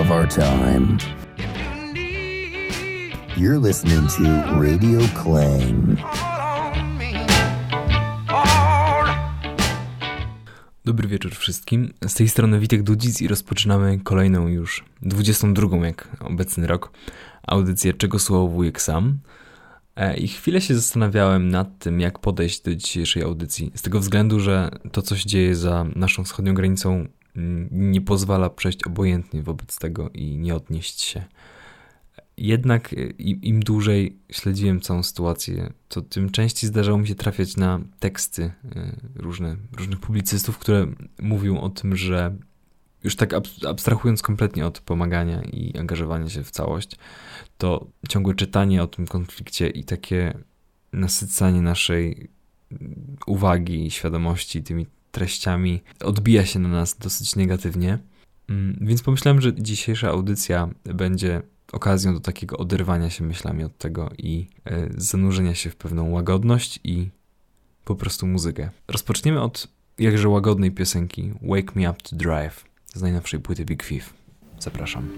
of our time. You're listening to Radio Clang. Dobry wieczór wszystkim. Z tej strony Witek Dudzic i rozpoczynamy kolejną już 22, jak obecny rok, audycję Czego słowo wujek sam. E, I chwilę się zastanawiałem nad tym, jak podejść do dzisiejszej audycji. Z tego względu, że to, co się dzieje za naszą wschodnią granicą, nie pozwala przejść obojętnie wobec tego i nie odnieść się. Jednak e, im, dłużej śledziłem całą sytuację, to tym częściej zdarzało mi się trafiać na teksty e, różne, różnych publicystów, które mówią o tym, że już tak abstrahując kompletnie od pomagania i angażowania się w całość, to ciągłe czytanie o tym konflikcie i takie nasycanie naszej uwagi i świadomości tymi treściami odbija się na nas dosyć negatywnie. Mm, więc pomyślałem, że dzisiejsza audycja będzie okazją do takiego oderwania się myślami od tego i e, zanurzenia się w pewną łagodność i po prostu muzykę. Rozpoczniemy od jakże łagodnej piosenki Wake Me Up to Drive z najnowszej płyty Big Thief. Zapraszam.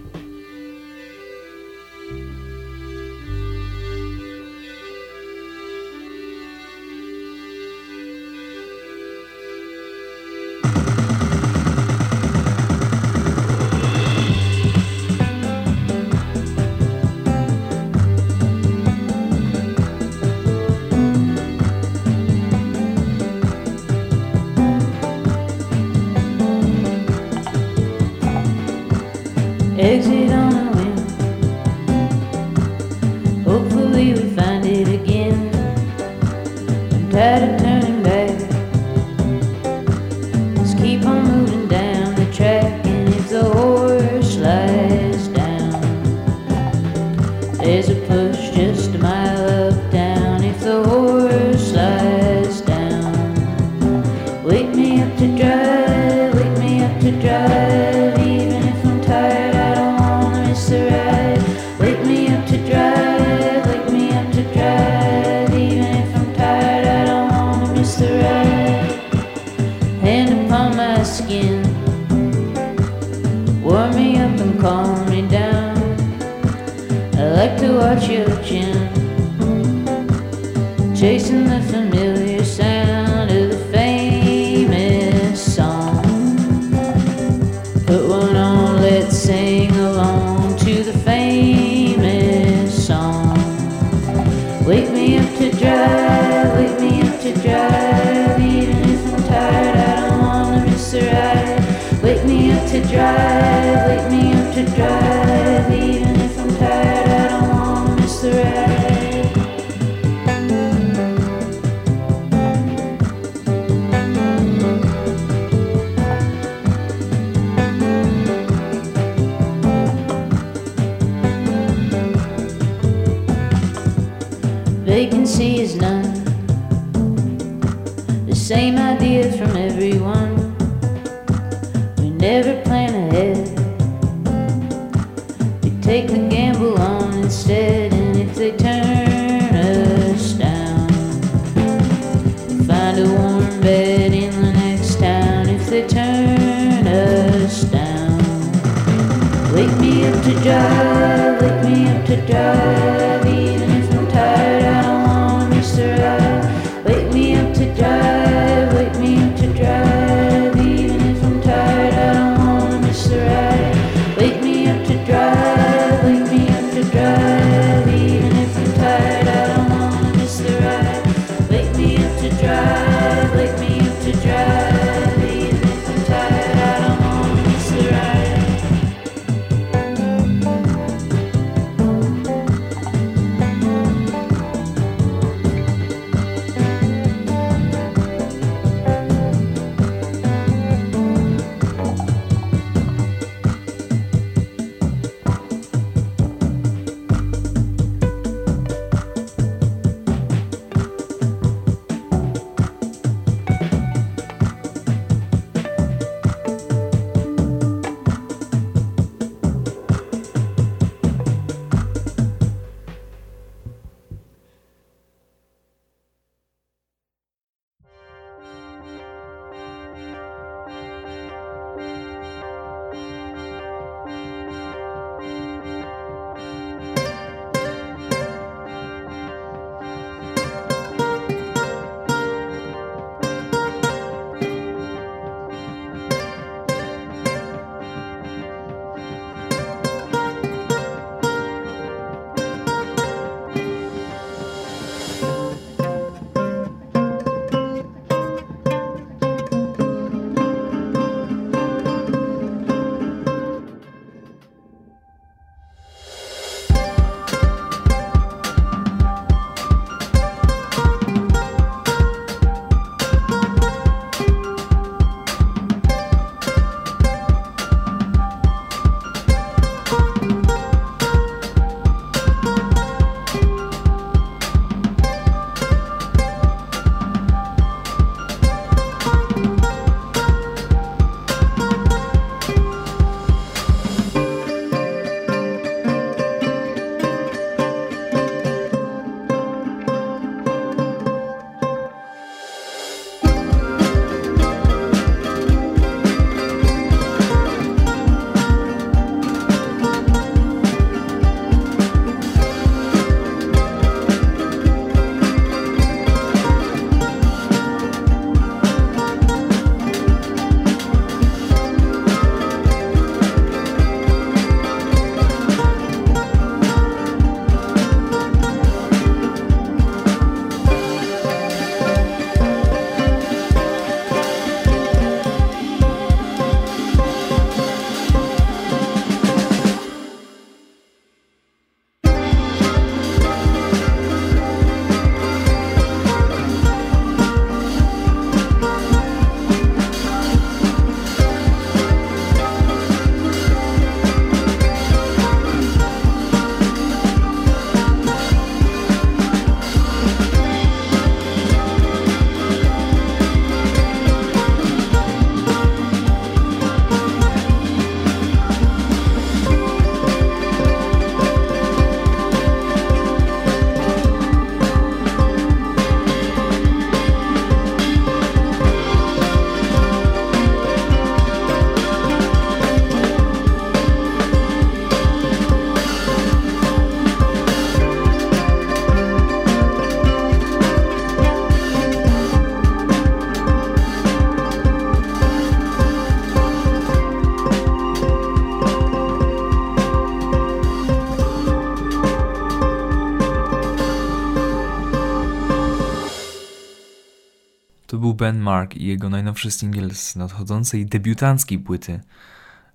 Ben Mark i jego najnowszy singiel z nadchodzącej debiutanckiej płyty,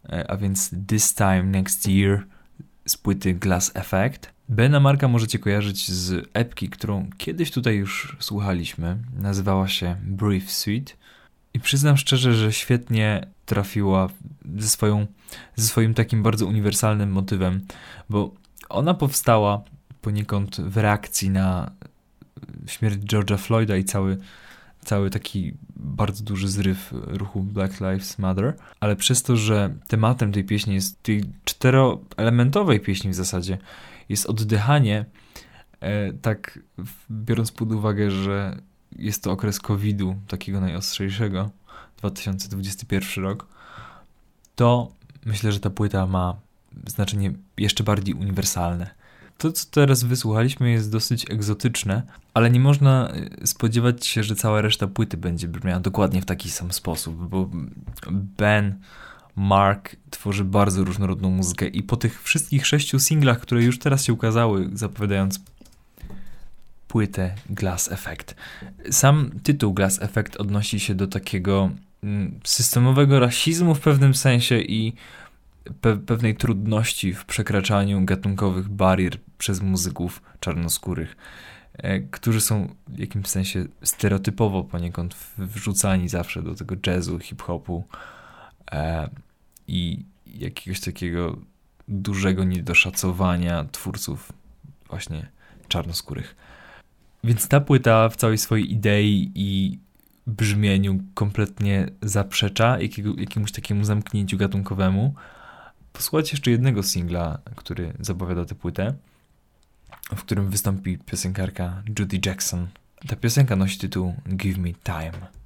e, a więc This Time Next Year z płyty Glass Effect. Bena Marka możecie kojarzyć z epki, którą kiedyś tutaj już słuchaliśmy. Nazywała się Brief Suite. I przyznam szczerze, że świetnie trafiła ze, swoją, ze swoim takim bardzo uniwersalnym motywem, bo ona powstała poniekąd w reakcji na śmierć George'a Floyda i cały, cały taki bardzo duży zryw ruchu Black Lives Matter, ale przez to, że tematem tej pieśni jest tej czteroelementowej pieśni w zasadzie, jest oddychanie, e, tak biorąc pod uwagę, że jest to okres COVID-u, takiego najostrzejszego, 2021 rok, to myślę, że ta płyta ma znaczenie jeszcze bardziej uniwersalne. To, co teraz wysłuchaliśmy, jest dosyć egzotyczne, ale nie można e, spodziewać się, że cała reszta płyty będzie brzmiała dokładnie w taki sam sposób, bo Ben, Mark tworzy bardzo różnorodną muzykę i po tych wszystkich sześciu singlach, które już teraz się ukazały, zapowiadając płytę Glass Effect. Sam tytuł Glass Effect odnosi się do takiego mm, systemowego rasizmu w pewnym sensie i pe pewnej trudności w przekraczaniu gatunkowych barier przez muzyków czarnoskórych, którzy są w jakimś sensie stereotypowo poniekąd wrzucani zawsze do tego jazzu, hip-hopu e, i jakiegoś takiego dużego niedoszacowania twórców właśnie czarnoskórych. Więc ta płyta w całej swojej idei i brzmieniu kompletnie zaprzecza jakiego, jakiemuś takiemu zamknięciu gatunkowemu. Posłuchajcie jeszcze jednego singla, który zapowiada tę płytę, w którym wystąpi piosenkarka Judy Jackson. Ta piosenka nosi tytuł Give Me Time.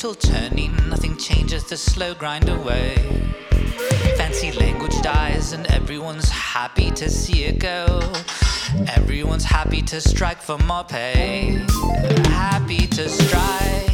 Brutal turning, nothing changes the slow grind away. Fancy language dies, and everyone's happy to see it go. Everyone's happy to strike for more pay. Happy to strike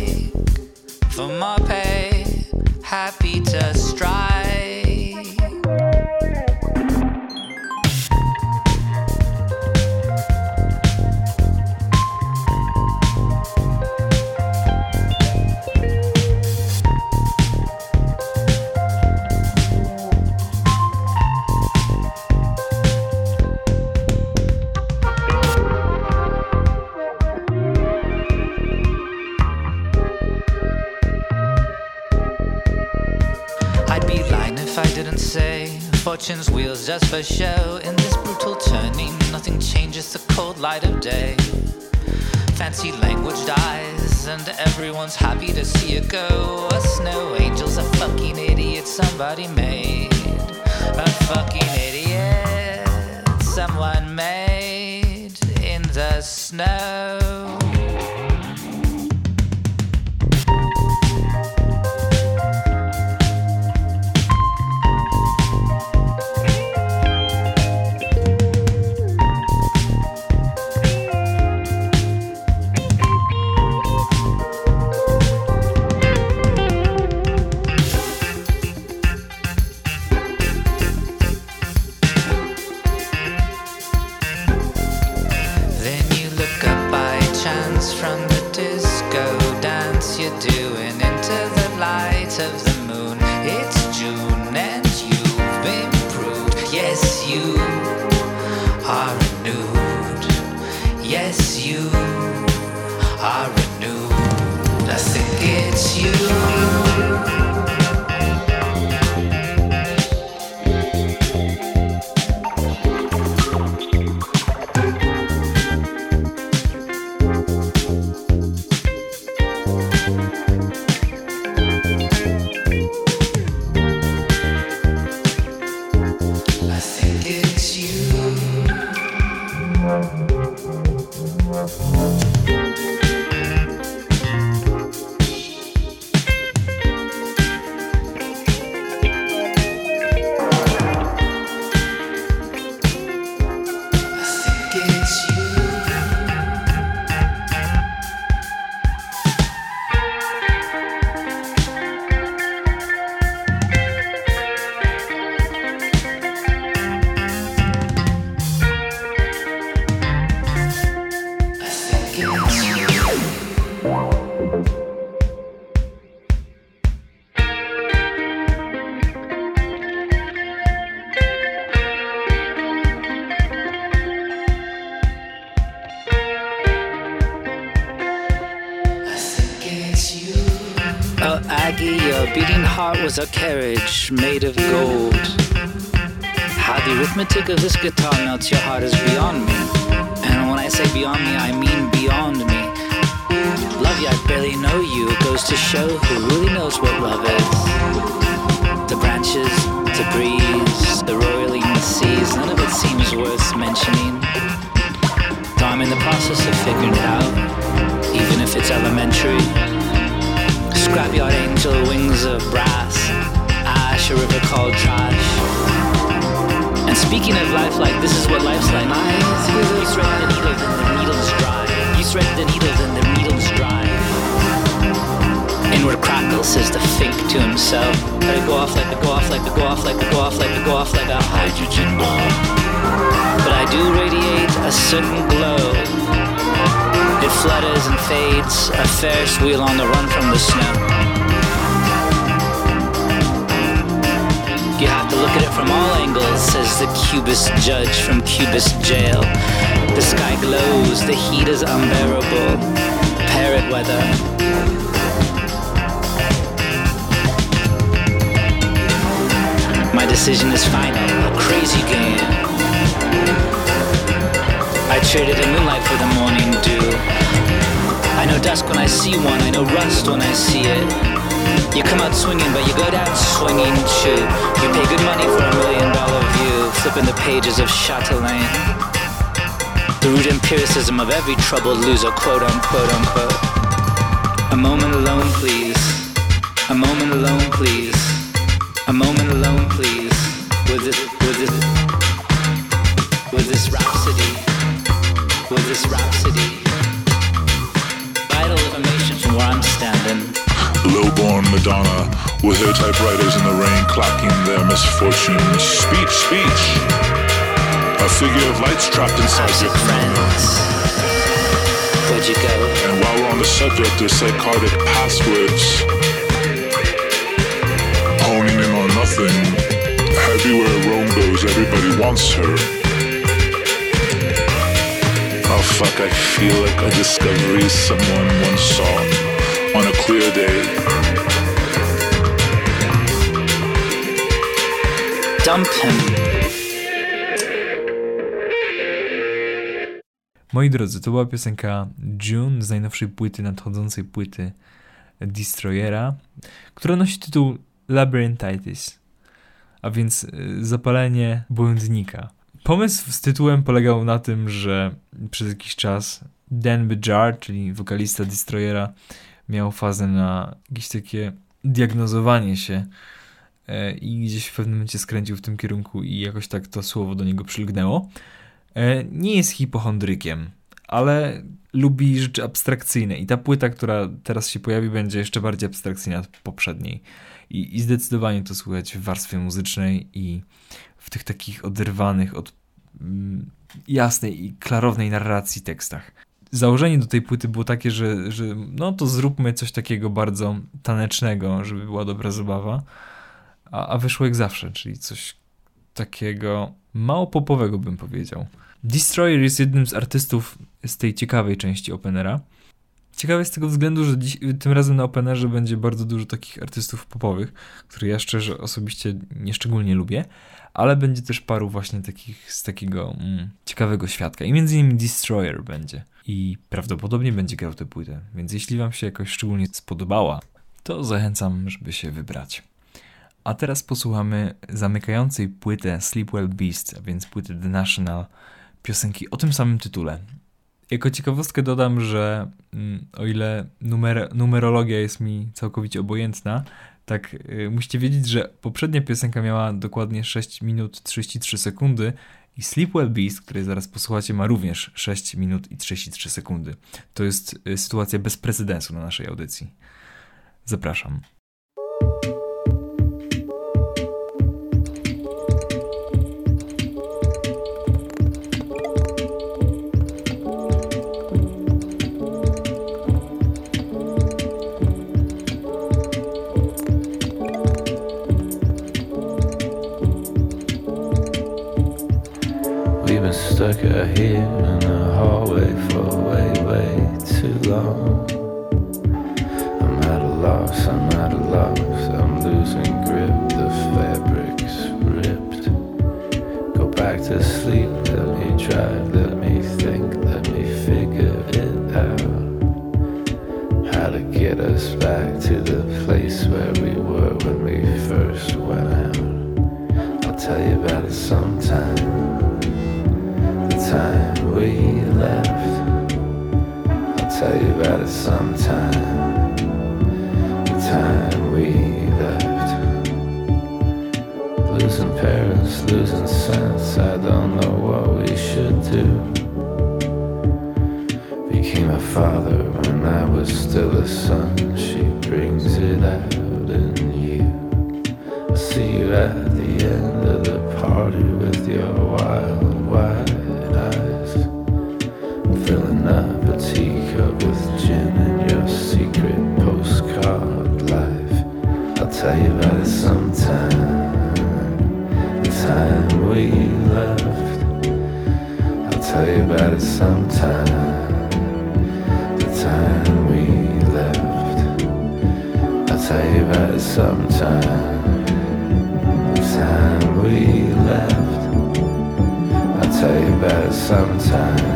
made of gold. How the arithmetic of this guitar melts your heart is beyond me. And when I say beyond me, I mean beyond me. Love you, I barely know you. It goes to show who really knows what love is. The branches, the breeze, the roiling seas, none of it seems worth mentioning. Though I'm in the process of figuring it out, even if it's elementary. Scrapyard angel wings of brass, a river called trash. And speaking of life like this is what life's like. You thread the needle, then the needle's dry. You thread the needle, then the needle's dry. Inward crackle says the fink to himself. Let it go off, like it go off, like it go off, like it go off, like it go off like a hydrogen bomb. But I do radiate a certain glow it flutters and fades, a Ferris wheel on the run from the snow. You have to look at it from all angles, says the cubist judge from Cubist jail. The sky glows, the heat is unbearable. Parrot weather. My decision is final, a crazy game. I traded a moonlight for the morning dew. I know dusk when I see one, I know rust when I see it. You come out swinging, but you go down swinging too. You pay good money for a million dollar view, flipping the pages of Chatelaine. The rude empiricism of every troubled loser, quote unquote unquote. A moment alone, please. A moment alone, please. A moment alone, please. With this, with this, with this rhapsody. With this rhapsody. Madonna with her typewriters in the rain clocking their misfortunes. Speech, speech. A figure of light's trapped inside your friends. Where'd you go? And while we're on the subject of psychotic passwords, honing in on nothing, everywhere Rome goes, everybody wants her. Oh fuck, I feel like a discovery someone once saw on a clear day. Dump him. Moi drodzy, to była piosenka June z najnowszej płyty, nadchodzącej płyty Destroyera, która nosi tytuł Labyrinthitis, a więc y, zapalenie błędnika. Pomysł z tytułem polegał na tym, że przez jakiś czas Dan Bejar, czyli wokalista Destroyera, miał fazę na jakieś takie diagnozowanie się i gdzieś w pewnym momencie skręcił w tym kierunku i jakoś tak to słowo do niego przylgnęło. E, Nie jest hipochondrykiem, ale lubi rzeczy abstrakcyjne i ta płyta, która teraz się pojawi, będzie jeszcze bardziej abstrakcyjna od poprzedniej. I, I zdecydowanie to słychać w warstwie muzycznej i w tych takich oderwanych od mm, jasnej i klarownej narracji tekstach. Założenie do tej płyty było takie, że, że no to zróbmy coś takiego bardzo tanecznego, żeby była dobra zabawa, a, a wyszło jak zawsze, czyli coś takiego mało popowego bym powiedział. Destroyer jest jednym z artystów z tej ciekawej części Openera. Ciekawe z tego względu, że dziś, tym razem na Openerze będzie bardzo dużo takich artystów popowych, które ja szczerze osobiście nieszczególnie lubię, ale będzie też paru właśnie takich z takiego mm, ciekawego świadka. I między innymi Destroyer będzie. I prawdopodobnie będzie grał tę płytę, więc jeśli wam się jakoś szczególnie spodobała, to zachęcam, żeby się wybrać. A teraz posłuchamy zamykającej płytę Sleepwell Beast, a więc płyty The National, piosenki o tym samym tytule. Jako ciekawostkę dodam, że mm, o ile numer numerologia jest mi całkowicie obojętna, tak y, musicie wiedzieć, że poprzednia piosenka miała dokładnie 6 minut 33 sekundy i Sleepwell Beast, której zaraz posłuchacie, ma również 6 minut i 33 sekundy. To jest y, sytuacja bez precedensu na naszej audycji. Zapraszam. like a hear. Sometime. The time we left. Losing parents, losing sense. I don't know what we should do. Became a father when I was still a son. She brings it out in you. I'll see you at the end of the party with your wild, wide eyes. Sometime. The time we left. I'll tell you about it sometime.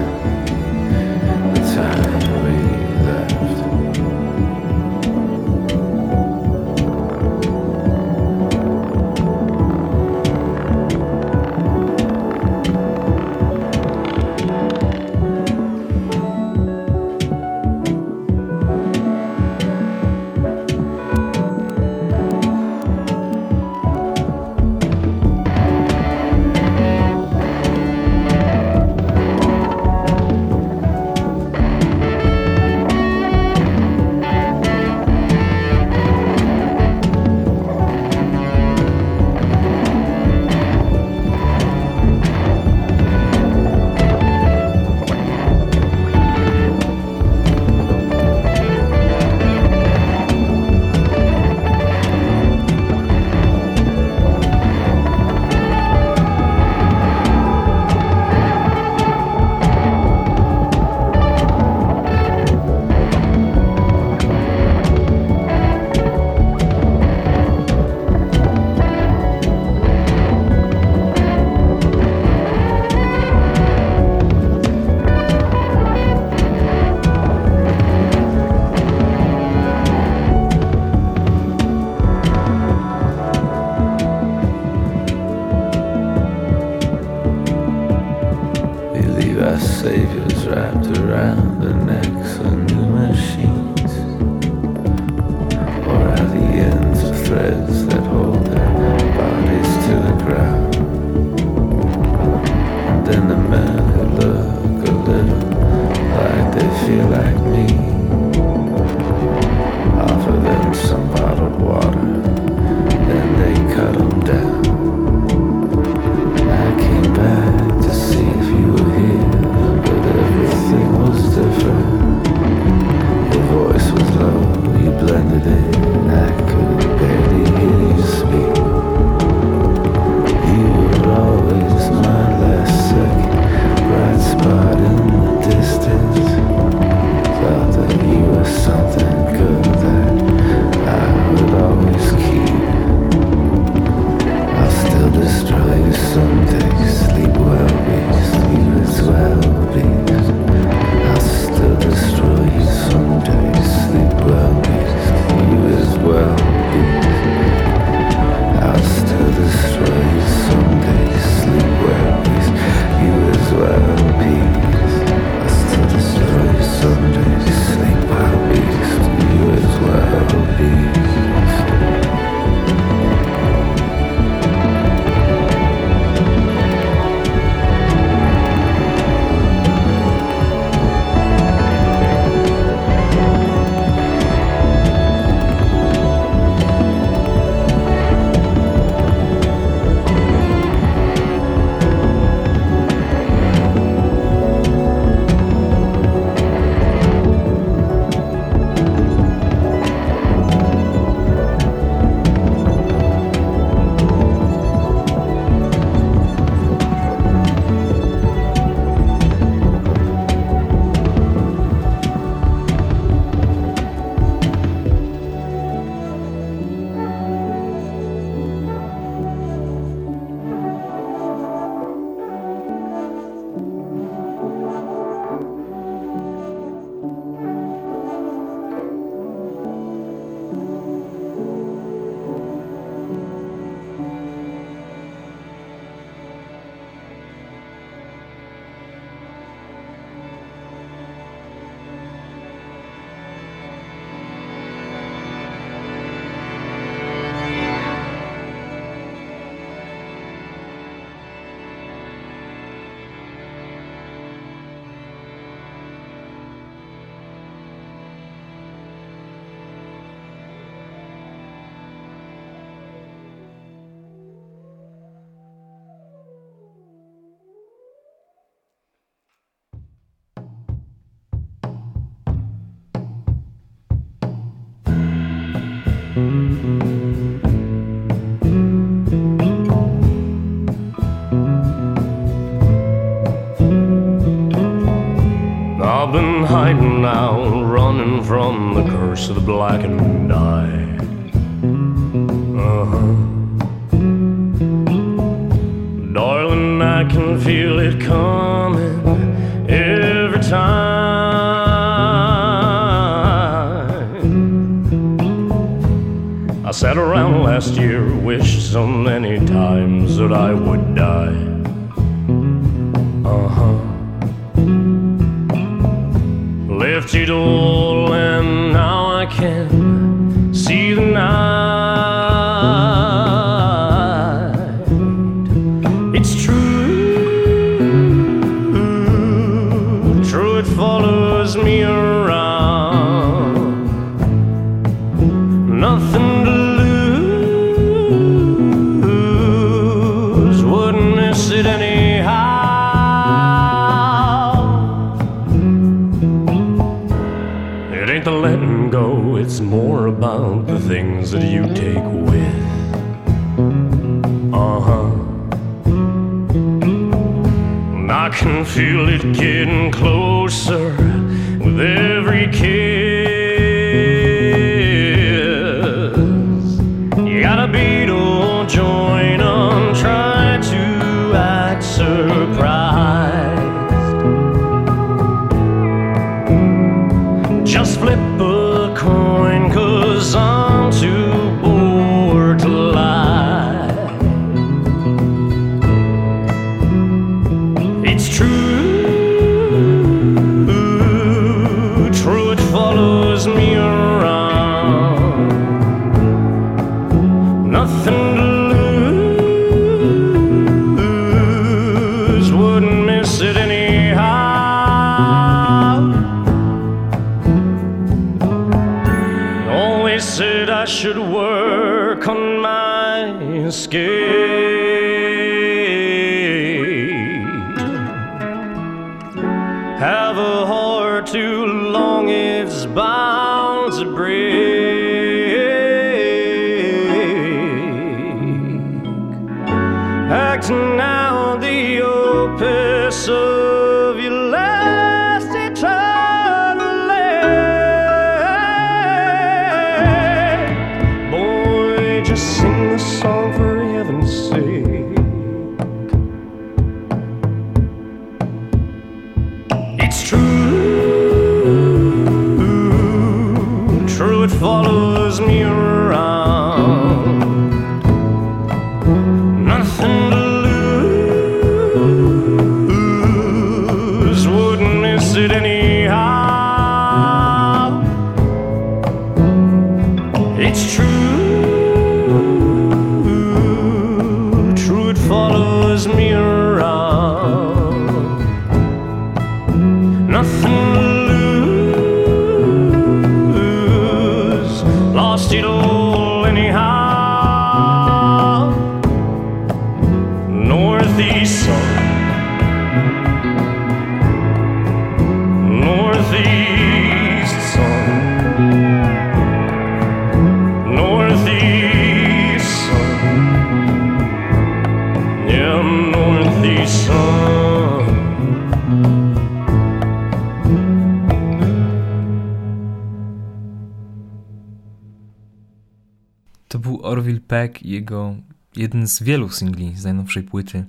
Jego jeden z wielu singli z najnowszej płyty,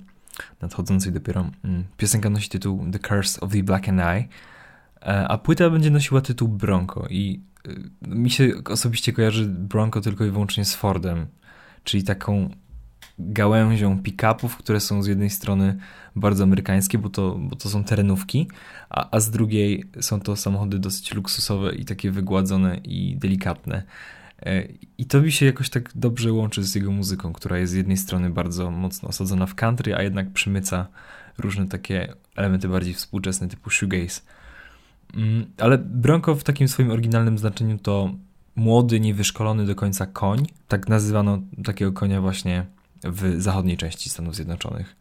nadchodzącej dopiero. Mm, Piosenka nosi tytuł The Curse of the Black and Eye, e, a płyta będzie nosiła tytuł Bronco i y, mi się osobiście kojarzy Bronco tylko i wyłącznie z Fordem, czyli taką gałęzią pick-upów, które są z jednej strony bardzo amerykańskie, bo to, bo to są terenówki, a, a z drugiej są to samochody dosyć luksusowe i takie wygładzone i delikatne. E, I to mi się jakoś tak dobrze łączy z jego muzyką, która jest z jednej strony bardzo mocno osadzona w country, a jednak przymyca różne takie elementy bardziej współczesne typu shoegaze. Mm, Ale Bronco w takim swoim oryginalnym znaczeniu to młody, niewyszkolony do końca koń. Tak nazywano takiego konia właśnie w zachodniej części Stanów Zjednoczonych.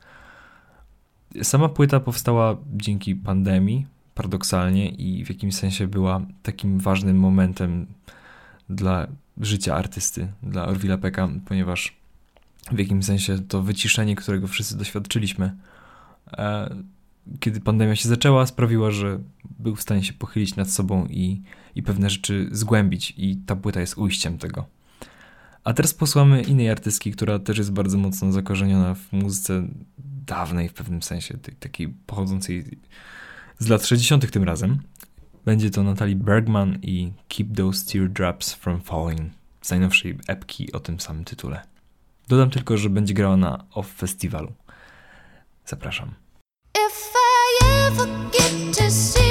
Sama płyta powstała dzięki pandemii, paradoksalnie, i w jakimś sensie była takim ważnym momentem dla życia artysty, dla Orwilla Pecka, ponieważ w jakimś sensie to wyciszenie, którego wszyscy doświadczyliśmy, e, kiedy pandemia się zaczęła, sprawiła, że był w stanie się pochylić nad sobą i, i pewne rzeczy zgłębić, i ta płyta jest ujściem tego. A teraz posłamy innej artystki, która też jest bardzo mocno zakorzeniona w muzyce dawnej w pewnym sensie, takiej pochodzącej z lat 60. tym razem. Będzie to Natalie Bergman i Keep Those Teardrops From Falling z najnowszej epki o tym samym tytule. Dodam tylko, że będzie grała na OFF Festiwalu. Zapraszam. If I ever get to see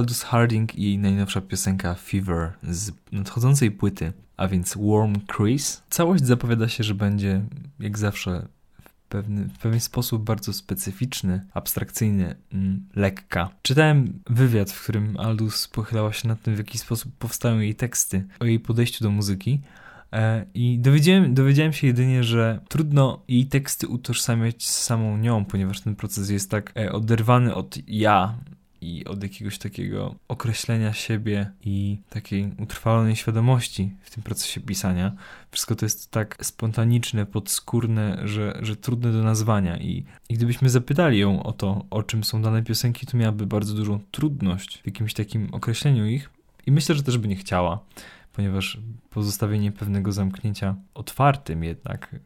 Aldous Harding i najnowsza piosenka Fever z nadchodzącej płyty, a więc Warm Crease. Całość zapowiada się, że będzie jak zawsze w pewien sposób bardzo specyficzny, abstrakcyjny, mm, lekka. Czytałem wywiad, w którym Aldous pochylała się nad tym, w jaki sposób powstają jej teksty, o jej podejściu do muzyki. E, I dowiedziałem, dowiedziałem się jedynie, że trudno jej teksty utożsamiać z samą nią, ponieważ ten proces jest tak e, oderwany od ja i od jakiegoś takiego określenia siebie i takiej utrwalonej świadomości w tym procesie pisania. Wszystko to jest tak spontaniczne, podskórne, że, że trudne do nazwania. I, I gdybyśmy zapytali ją o to, o czym są dane piosenki, to miałaby bardzo dużą trudność w jakimś takim określeniu ich. I myślę, że też by nie chciała, ponieważ pozostawienie pewnego zamknięcia otwartym jednak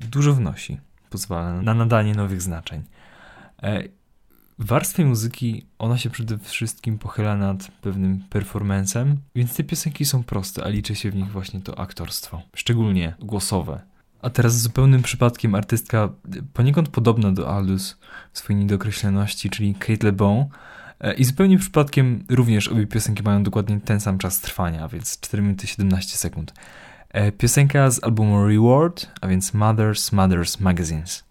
dużo wnosi, pozwala na nadanie nowych znaczeń. Warstwie muzyki ona się przede wszystkim pochyla nad pewnym performancem, więc te piosenki są proste, a liczy się w nich właśnie to aktorstwo, szczególnie głosowe. A teraz zupełnym przypadkiem artystka poniekąd podobna do Aldous w swojej niedokreśloności, czyli Kate LeBon. E, I zupełnie przypadkiem również obie piosenki mają dokładnie ten sam czas trwania, więc 4 minuty 17 sekund. E, Piosenka z albumu Reward, a więc Mothers, Mothers Magazines.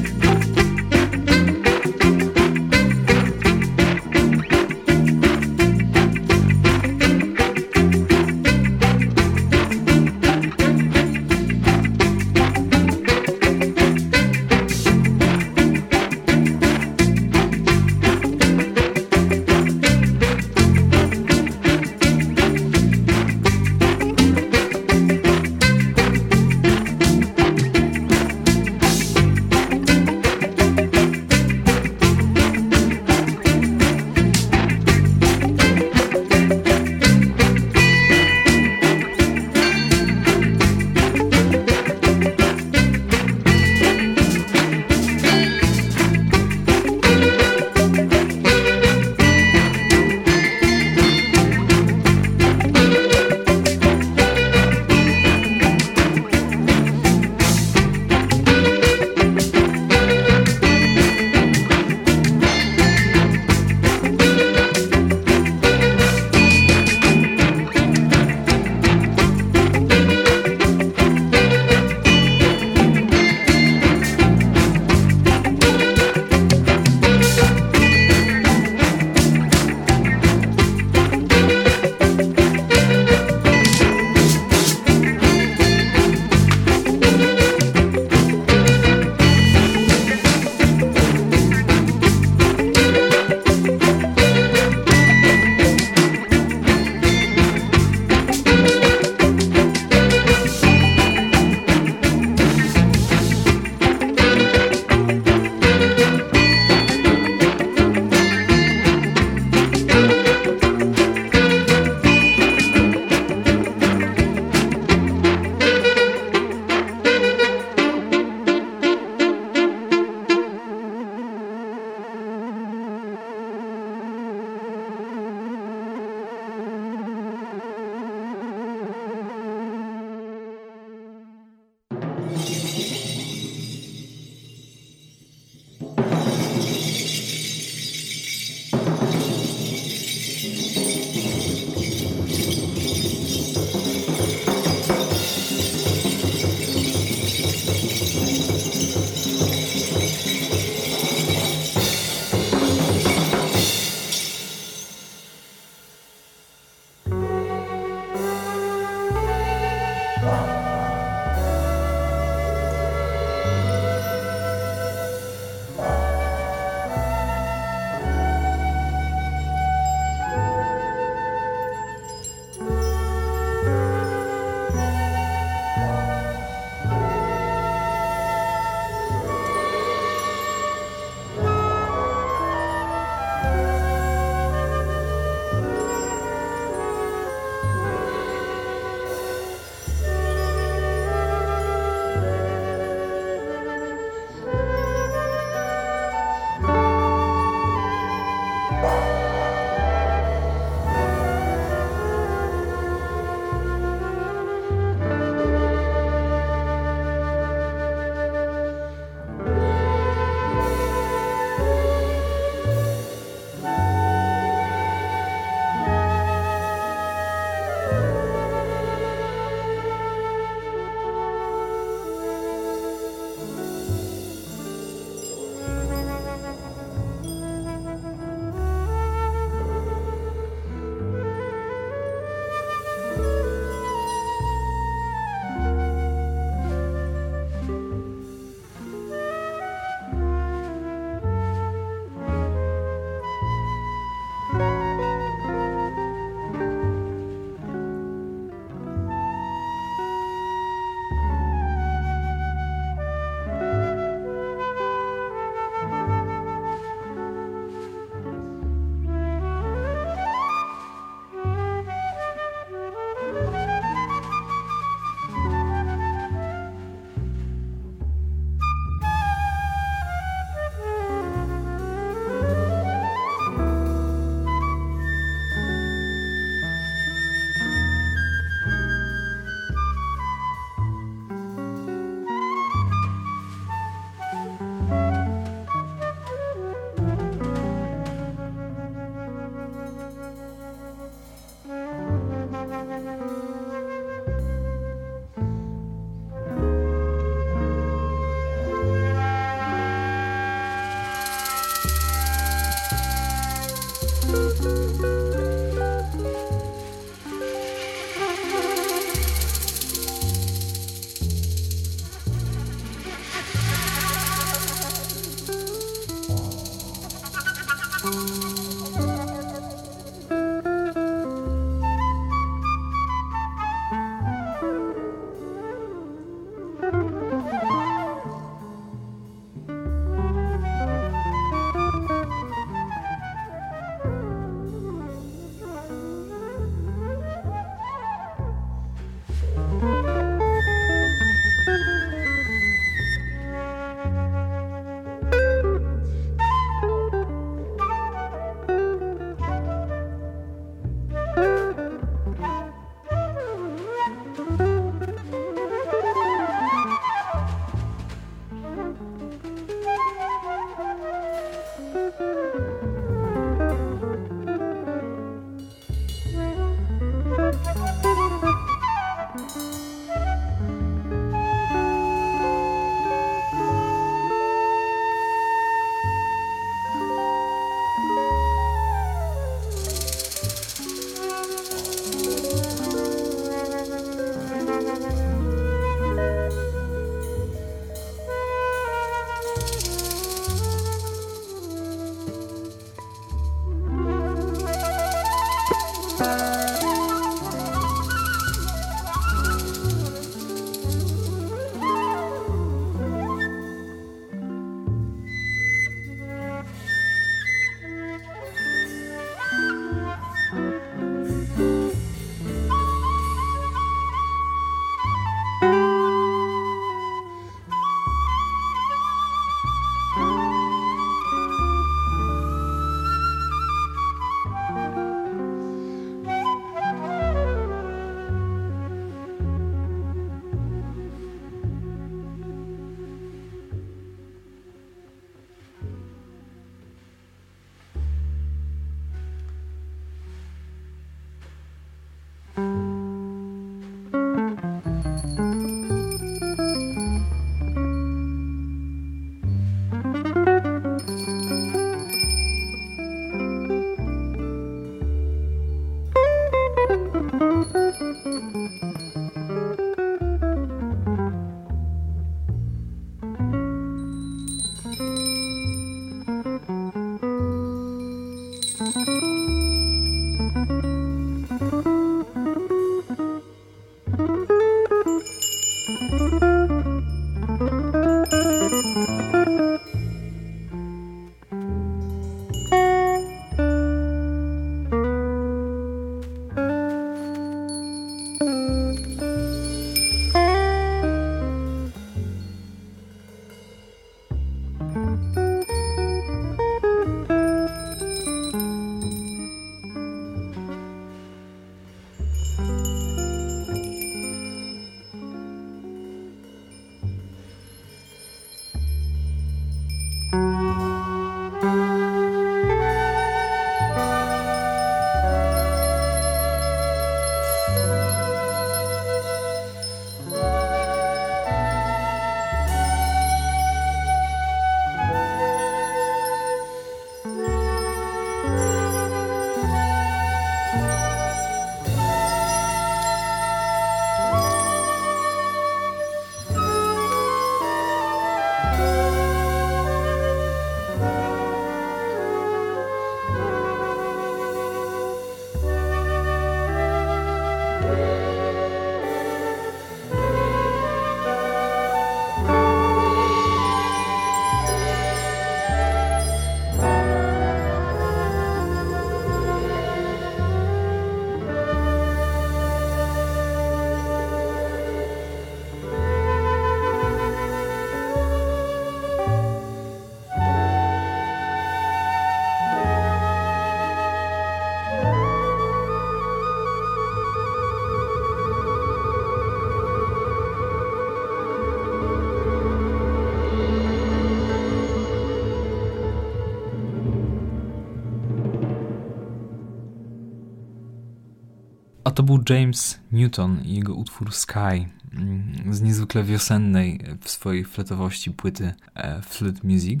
A to był James Newton i jego utwór Sky mm, z niezwykle wiosennej w swojej fletowości płyty e, Flute Music.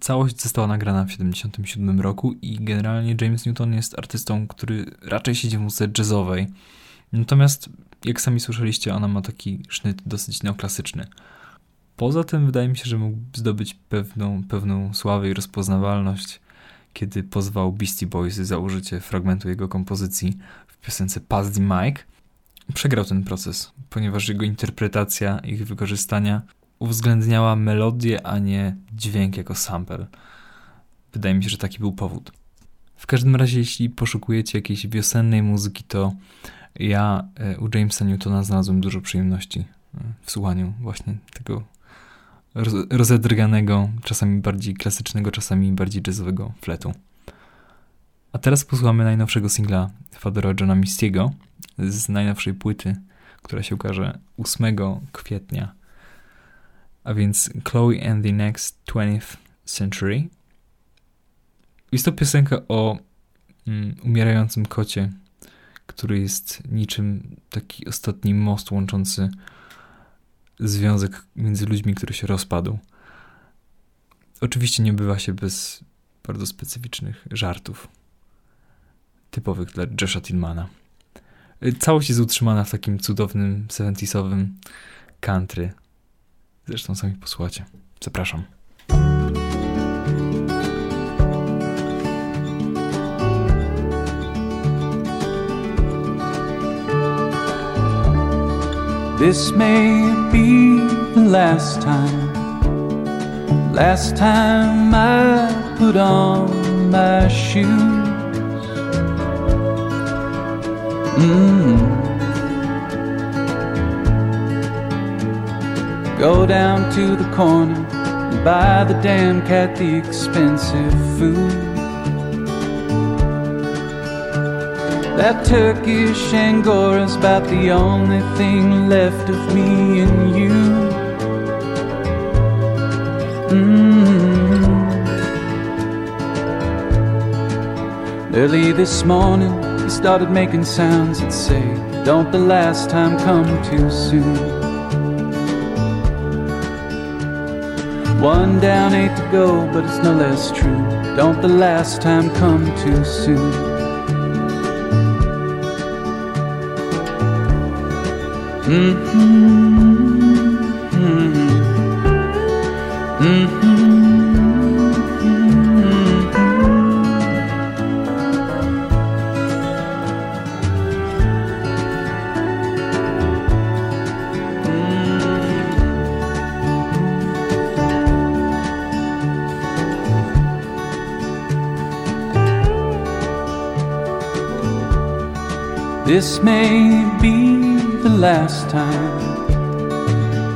Całość została nagrana w 1977 roku i generalnie James Newton jest artystą, który raczej siedzi w muzyce jazzowej. Natomiast, jak sami słyszeliście, ona ma taki sznyt dosyć neoklasyczny. Poza tym wydaje mi się, że mógł zdobyć pewną, pewną sławę i rozpoznawalność, kiedy pozwał Beastie Boys za użycie fragmentu jego kompozycji piosence Pass the. Przegrał ten proces, ponieważ jego interpretacja ich wykorzystania uwzględniała melodię, a nie dźwięk jako sample. Wydaje mi się, że taki był powód. W każdym razie, jeśli poszukujecie jakiejś wiosennej muzyki, to ja e, u Jamesa Newtona znalazłem dużo przyjemności e, w słuchaniu właśnie tego roz- rozedrganego, czasami bardziej klasycznego, czasami bardziej jazzowego fletu. A teraz posłuchamy najnowszego singla Fadora Johna Mistiego z najnowszej płyty, która się ukaże 8 kwietnia. A więc Chloe and the Next 20th Century. Jest to piosenka o mm, umierającym kocie, który jest niczym taki ostatni most łączący związek między ludźmi, który się rozpadł. Oczywiście nie bywa się bez bardzo specyficznych żartów, typowych dla Josha Tillmana. Całość jest utrzymana w takim cudownym, 70 country. Zresztą sami posłuchacie. Zapraszam. This may be the last time, last time I put on my shoes. Mm. Go down to the corner and buy the damn cat the expensive food. That Turkish Angora's about the only thing left of me and you. Mm. Early this morning, started making sounds that say, Don't the last time come too soon. One down, eight to go, but it's no less true. Don't the last time come too soon. Mm-hmm. This may be the last time,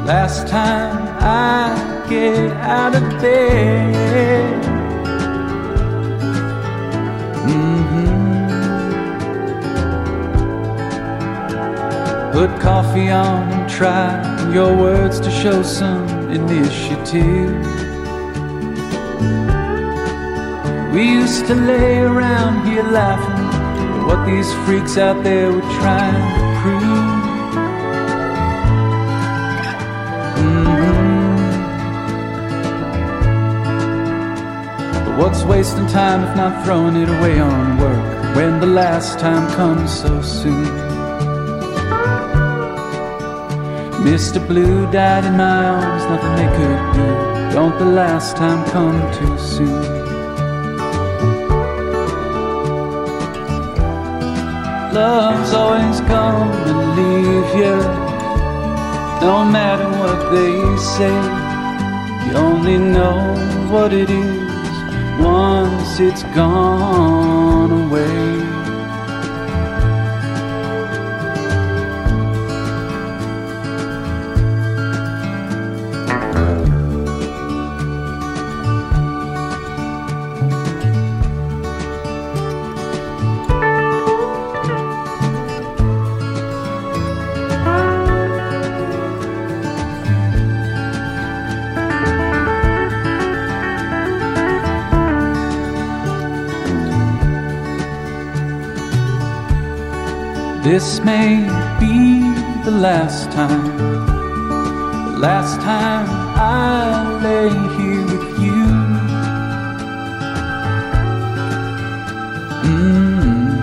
last time I get out of bed. Mm-hmm. Put coffee on and try your words to show some initiative. We used to lay around here laughing what these freaks out there were trying to prove. Mhm. But what's wasting time if not throwing it away on work when the last time comes so soon? Mr. Blue died in my arms, nothing they could do. Don't the last time come too soon? Love's always come and leave you. No matter what they say, you only know what it is once it's gone away. This may be the last time, the last time I lay here with you. Mm.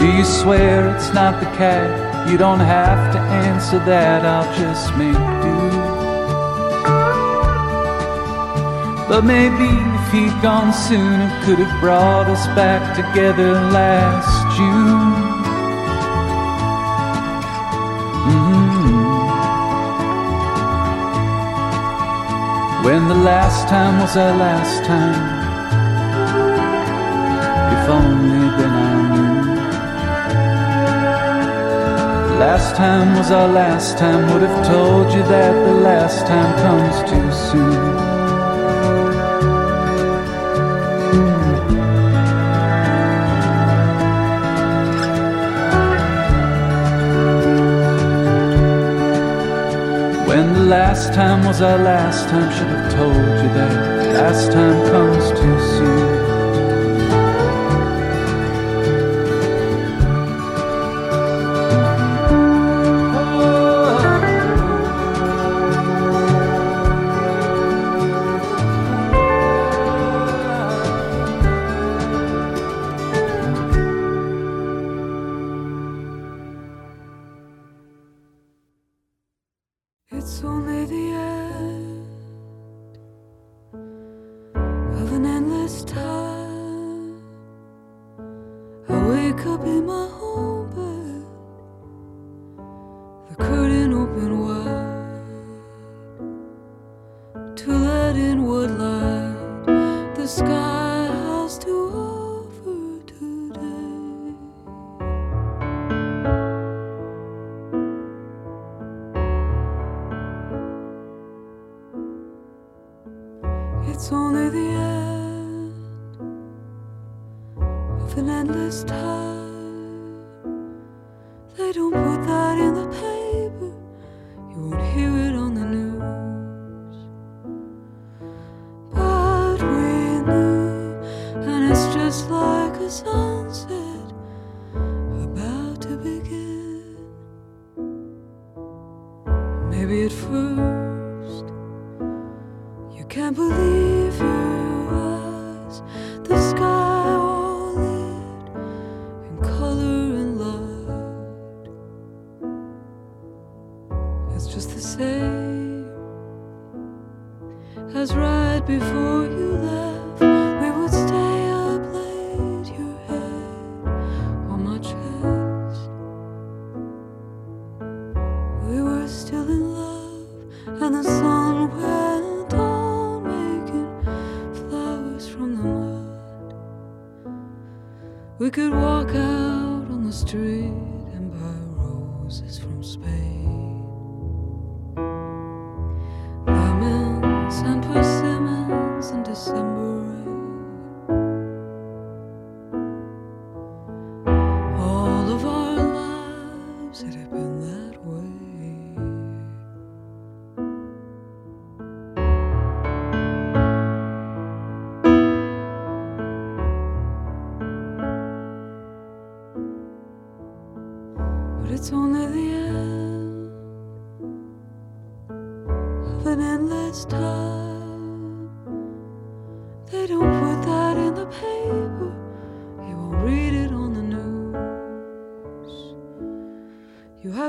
Do you swear it's not the cat? You don't have to answer that, I'll just make do. But maybe if he'd gone soon, it could have brought us back together last June. Mm-hmm. When the last time was our last time, if only then I knew. Last time was our last time, would have told you that the last time comes too soon. last time was our last time. Should have told you that. Last time comes too soon.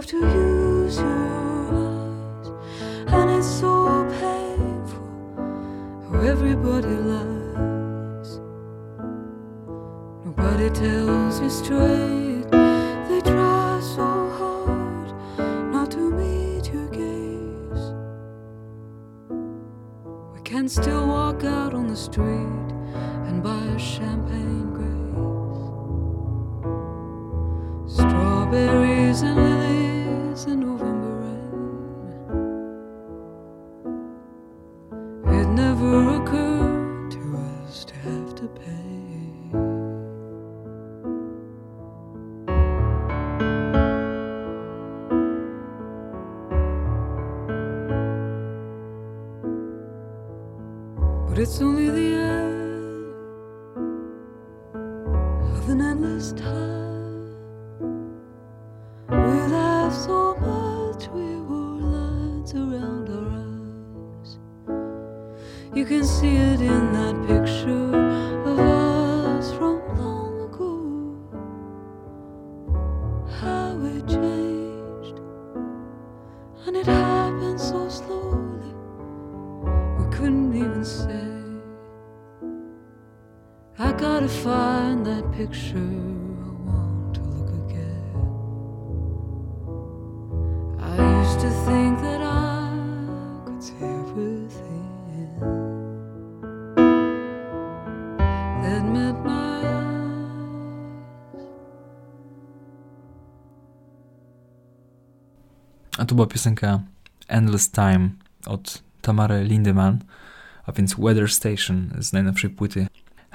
do you? Picture. I want to look again. I used to think that I could see everything that met my. A tu była piosenka Endless Time od Tamary Lindemann, a więc Weather Station z najnowszej płyty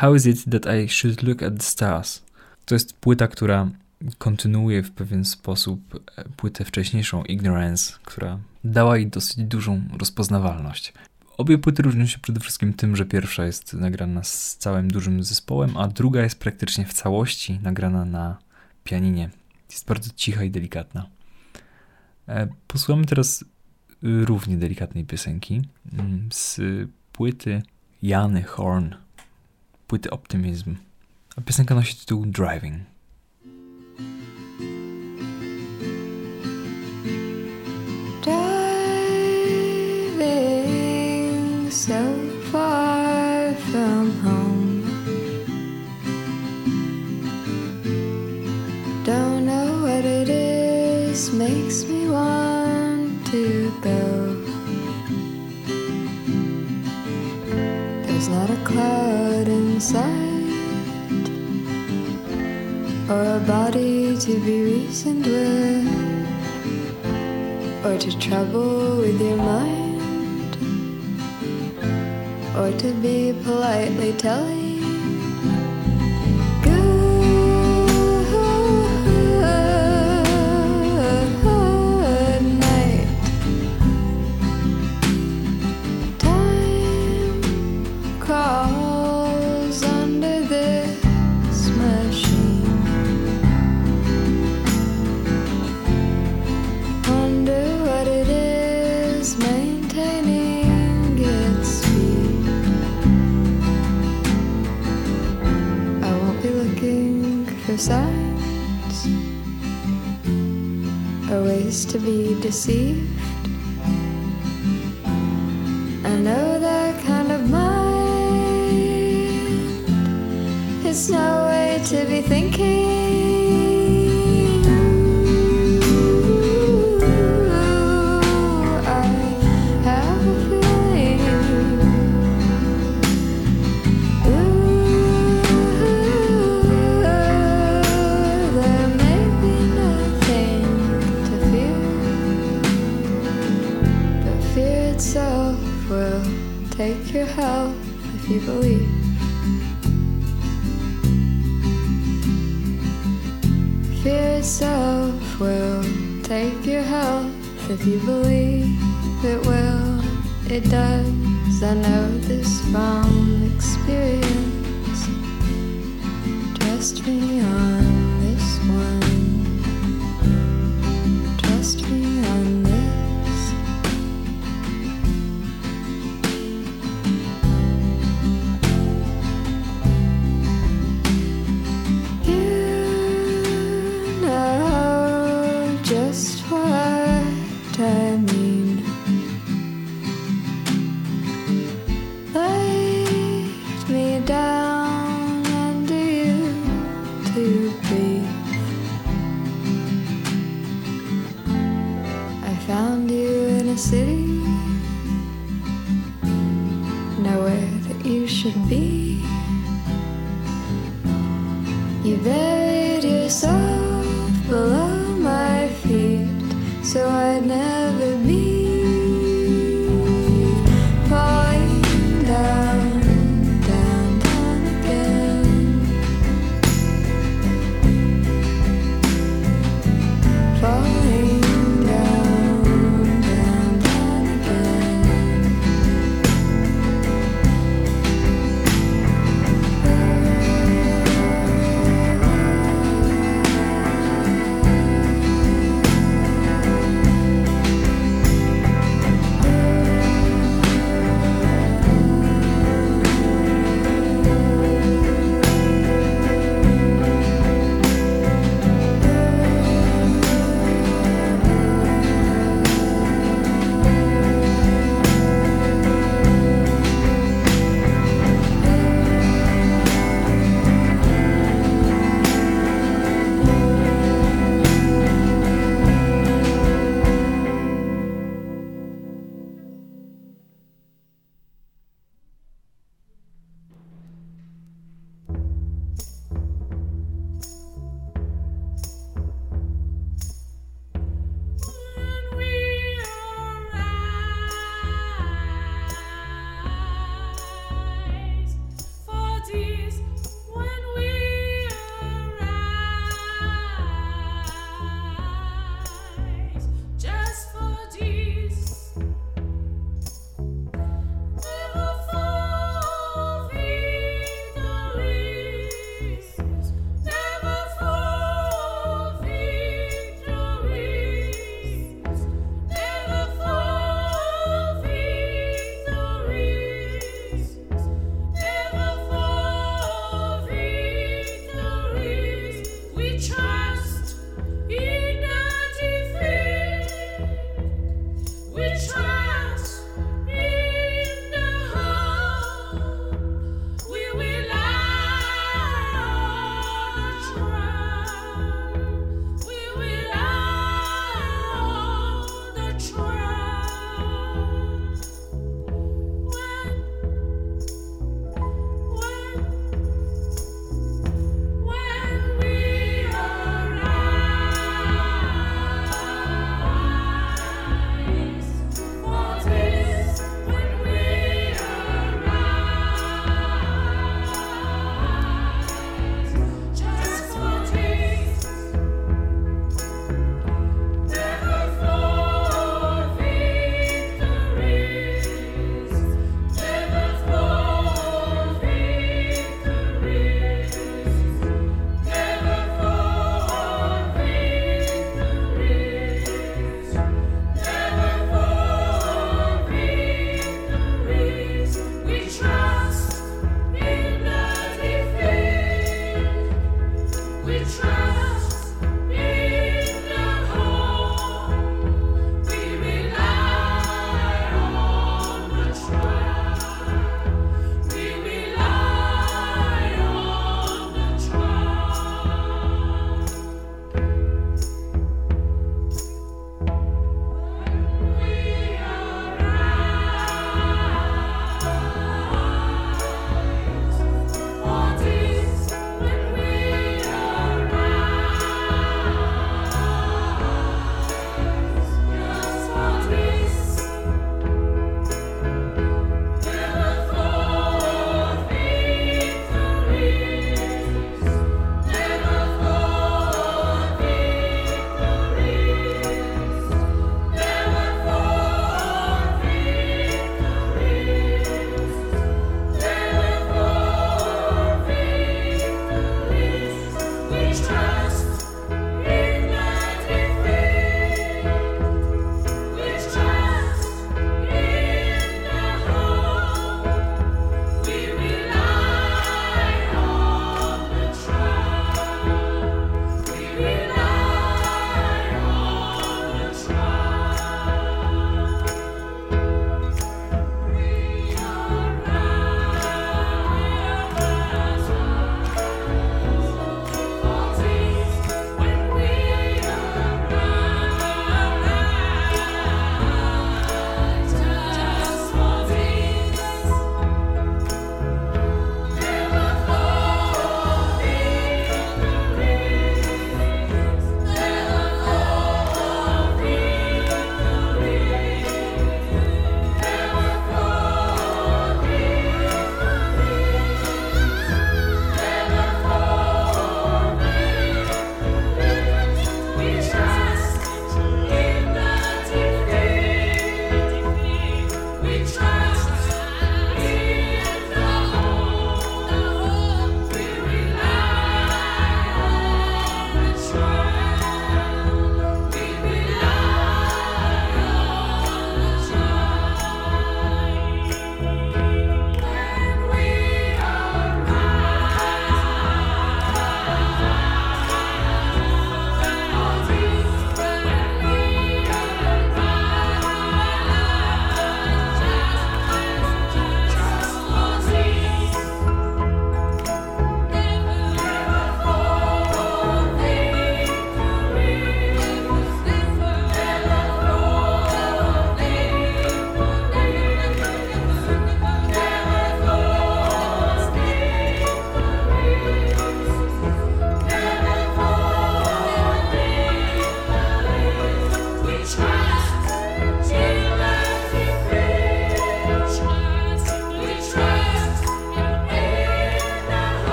How is it that I should look at the stars? To jest płyta, która kontynuuje w pewien sposób e, płytę wcześniejszą Ignorance, która dała jej dosyć dużą rozpoznawalność. Obie płyty różnią się przede wszystkim tym, że pierwsza jest nagrana z całym dużym zespołem, a druga jest praktycznie w całości nagrana na pianinie. Jest bardzo cicha i delikatna. E, Posłuchamy teraz y, równie delikatnej piosenki mm, z płyty Jany Horn, płyty Optimism. A piosenka nosi tytuł Driving. Driving so far from home. Don't know what it is, makes me want to go. There's not a cloud in sight, or a body to be reasoned with or to trouble with your mind, or to be politely telling. To be deceived. Believe. Fear itself will take your health if you believe it will. It does. I know this from experience.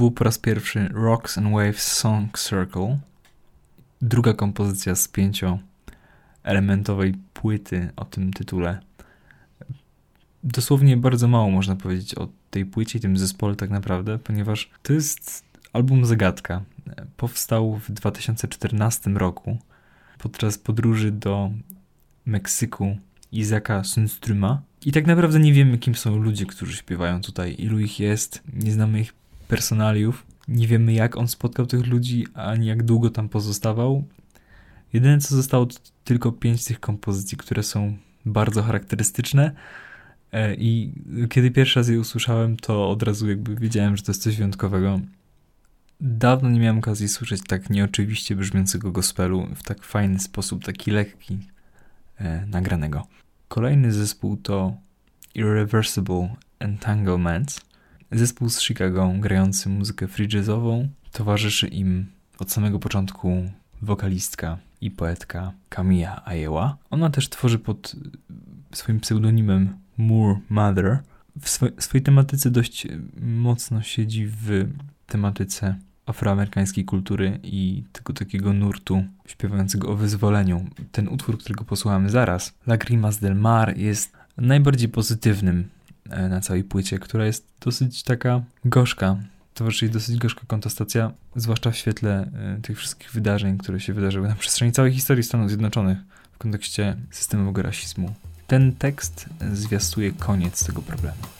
Był po raz pierwszy Rocks and Waves Song Circle. Druga kompozycja z pięcioelementowej płyty o tym tytule. Dosłownie bardzo mało można powiedzieć o tej płycie i tym zespole tak naprawdę, ponieważ to jest album zagadka. Powstał w 2014 roku podczas podróży do Meksyku Izaka Sunstruma. I tak naprawdę nie wiemy, kim są ludzie, którzy śpiewają tutaj, ilu ich jest, nie znamy ich personaliów, nie wiemy, jak on spotkał tych ludzi, ani jak długo tam pozostawał. Jedyne, co zostało, to tylko pięć tych kompozycji, które są bardzo charakterystyczne. E, I kiedy pierwszy raz je usłyszałem, to od razu jakby wiedziałem, że to jest coś wyjątkowego. Dawno nie miałem okazji słyszeć tak nieoczywiście brzmiącego gospelu w tak fajny sposób, taki lekki, e, nagranego. Kolejny zespół to Irreversible Entanglements. Zespół z Chicago grający muzykę free jazzową. Towarzyszy im od samego początku wokalistka i poetka Camilla Ajeła. Ona też tworzy pod swoim pseudonimem Moore Mother. W swo- swojej tematyce dość mocno siedzi w tematyce afroamerykańskiej kultury i tego takiego nurtu śpiewającego o wyzwoleniu. Ten utwór, którego posłuchamy zaraz, Lagrimas del Mar, jest najbardziej pozytywnym na całej płycie, która jest dosyć taka gorzka. Towarzyszy dosyć gorzka kontestacja, zwłaszcza w świetle e, tych wszystkich wydarzeń, które się wydarzyły na przestrzeni całej historii Stanów Zjednoczonych w kontekście systemowego rasizmu. Ten tekst zwiastuje koniec tego problemu.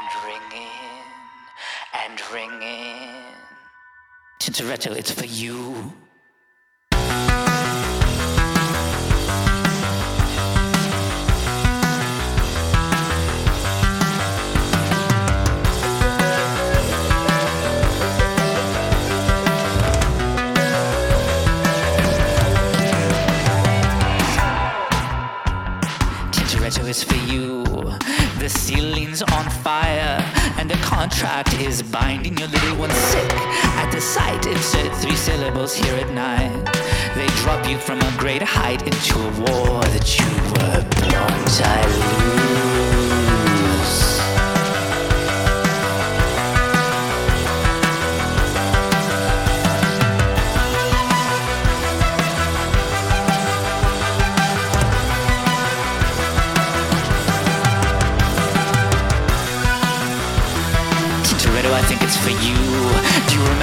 And ringing and ringing. Tintoretto, it's for you. Ceiling's on fire, and the contract is binding your little one sick. At the sight, insert three syllables here at night. They drop you from a great height into a war that you were born to lose.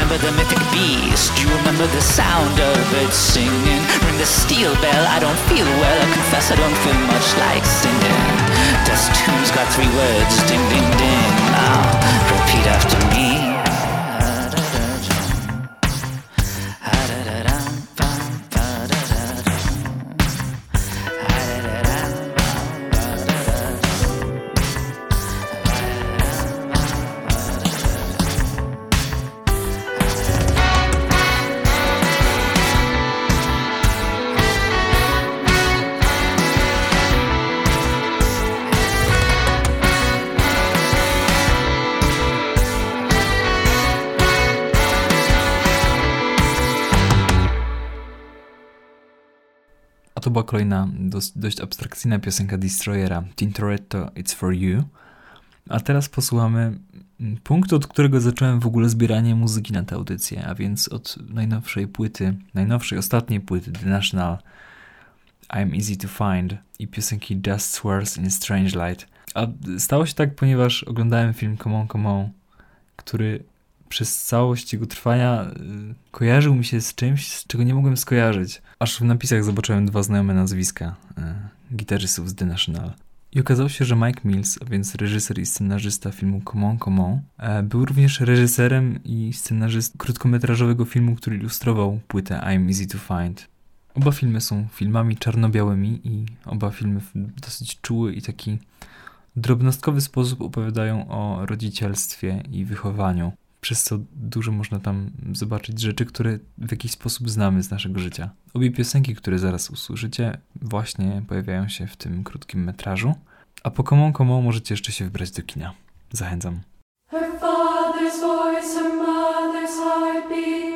Remember the mythic beast? Do you remember the sound of it singing? Ring the steel bell, I don't feel well. I confess I don't feel much like singing. Dust tune's got three words, ding ding ding. Now repeat after me. Była kolejna dość, dość abstrakcyjna piosenka Destroyera, Tintoretto It's For You. A teraz posłuchamy punktu, od którego zacząłem w ogóle zbieranie muzyki na tę audycję, a więc od najnowszej płyty, najnowszej, ostatniej płyty The National I'm Easy to Find i piosenki Dust Swirls in Strange Light. A stało się tak, ponieważ oglądałem film Come On, Come On, który przez całość jego trwania y, kojarzył mi się z czymś, z czego nie mogłem skojarzyć. Aż w napisach zobaczyłem dwa znajome nazwiska y, gitarzystów z The National. I okazało się, że Mike Mills, a więc reżyser i scenarzysta filmu Come On, Come On, e, był również reżyserem i scenarzystą krótkometrażowego filmu, który ilustrował płytę I'm Easy to Find. Oba filmy są filmami czarno-białymi i oba filmy w dosyć czuły i taki drobnostkowy sposób opowiadają o rodzicielstwie i wychowaniu. Przez co dużo można tam zobaczyć rzeczy, które w jakiś sposób znamy z naszego życia. Obie piosenki, które zaraz usłyszycie, właśnie pojawiają się w tym krótkim metrażu. A po komą komą możecie jeszcze się wybrać do kina. Zachęcam. Her father's voice, her mother's heartbeat,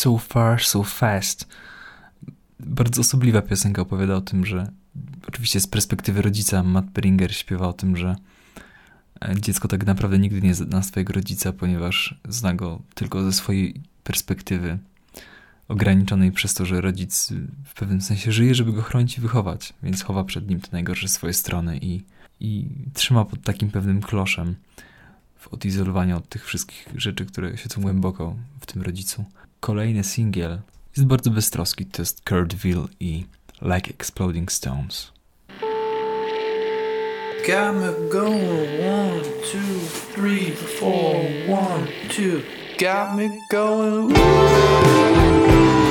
So Far, So Fast. Bardzo osobliwa piosenka opowiada o tym, że oczywiście z perspektywy rodzica Matt Beringer śpiewa o tym, że e, dziecko tak naprawdę nigdy nie zna swojego rodzica, ponieważ zna go tylko ze swojej perspektywy ograniczonej przez to, że rodzic w pewnym sensie żyje, żeby go chronić i wychować, więc chowa przed nim te najgorsze swoje strony i, i trzyma pod takim pewnym kloszem w odizolowaniu od tych wszystkich rzeczy, które siedzą głęboko w tym rodzicu. Kolejny singiel jest bardzo beztroski, to jest Kurtville i Like Exploding Stones. Got me going one, two, three, four, one, two. Got me going. Got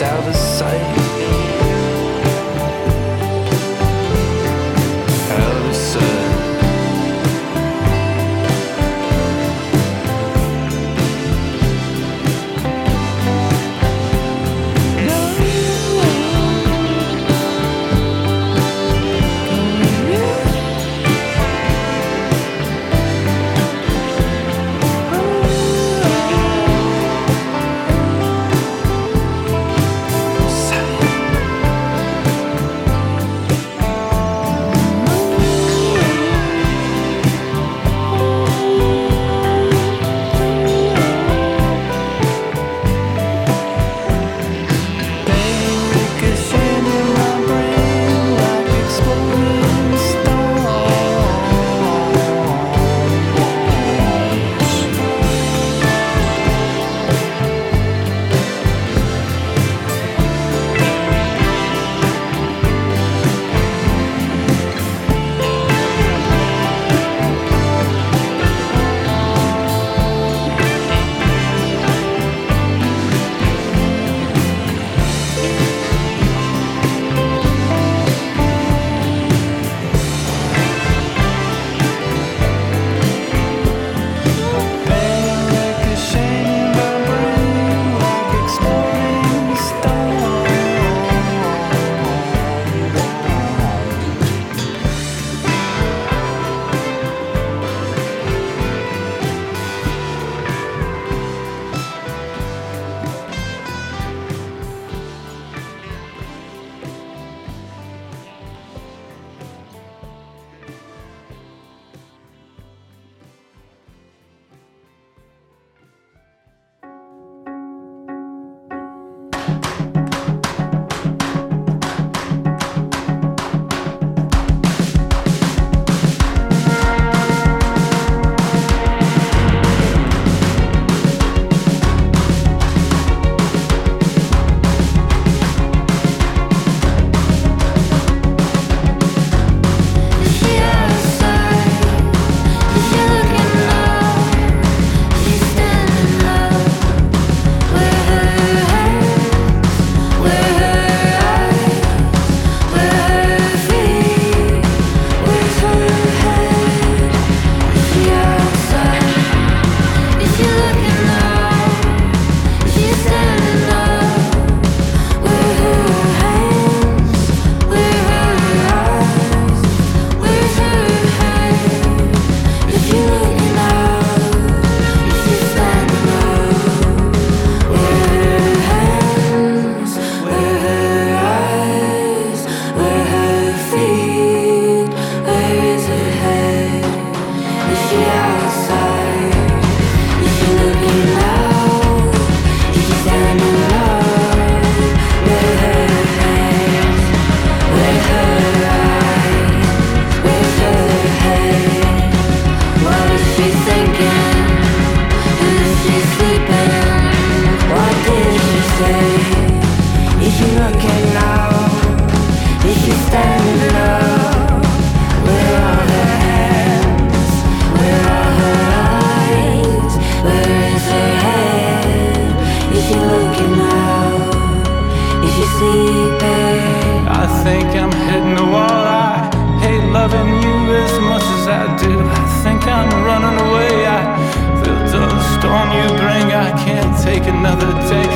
at another day.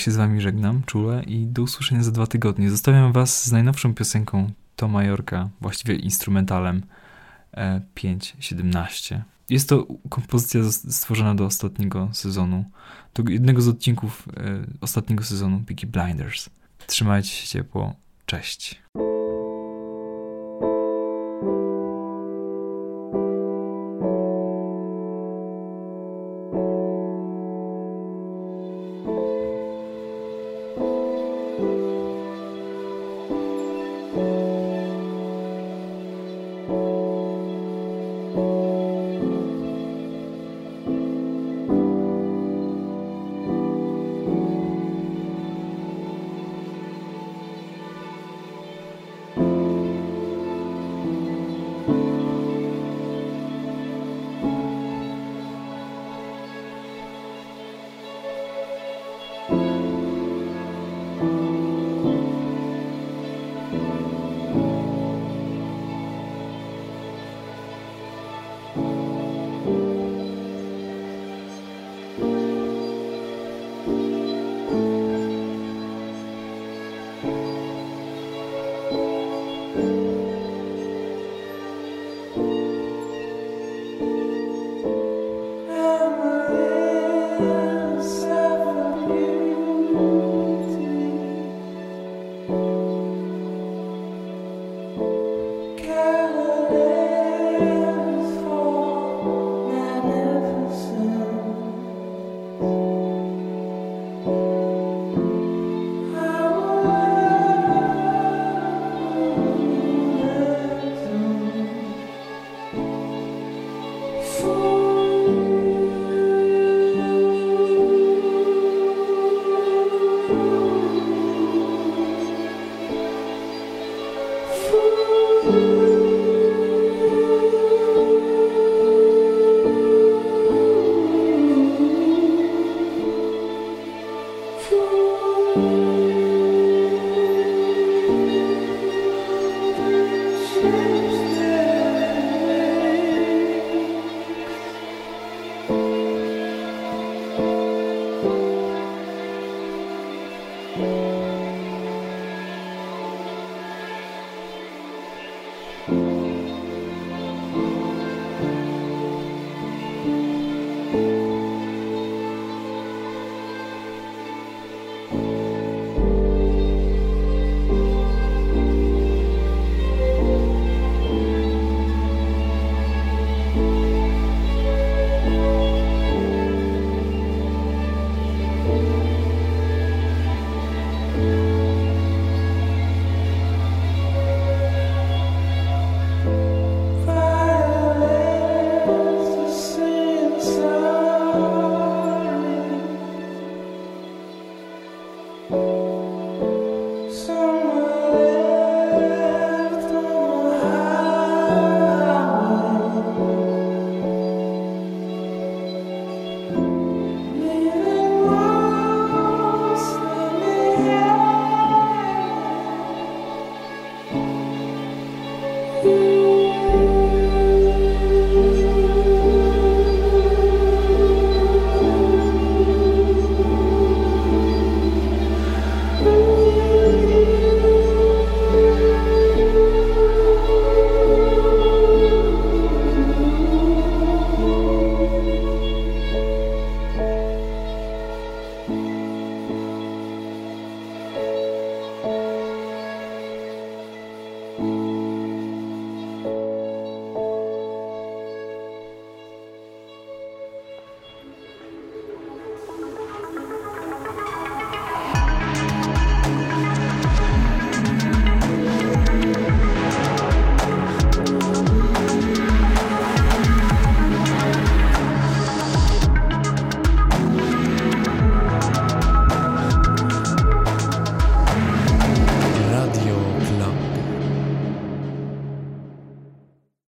się z wami żegnam czule i do usłyszenia za dwa tygodnie. Zostawiam was z najnowszą piosenką To Jorka, właściwie instrumentalem e, 5.17. Jest to kompozycja stworzona do ostatniego sezonu, do jednego z odcinków e, ostatniego sezonu Peaky Blinders. Trzymajcie się ciepło, cześć.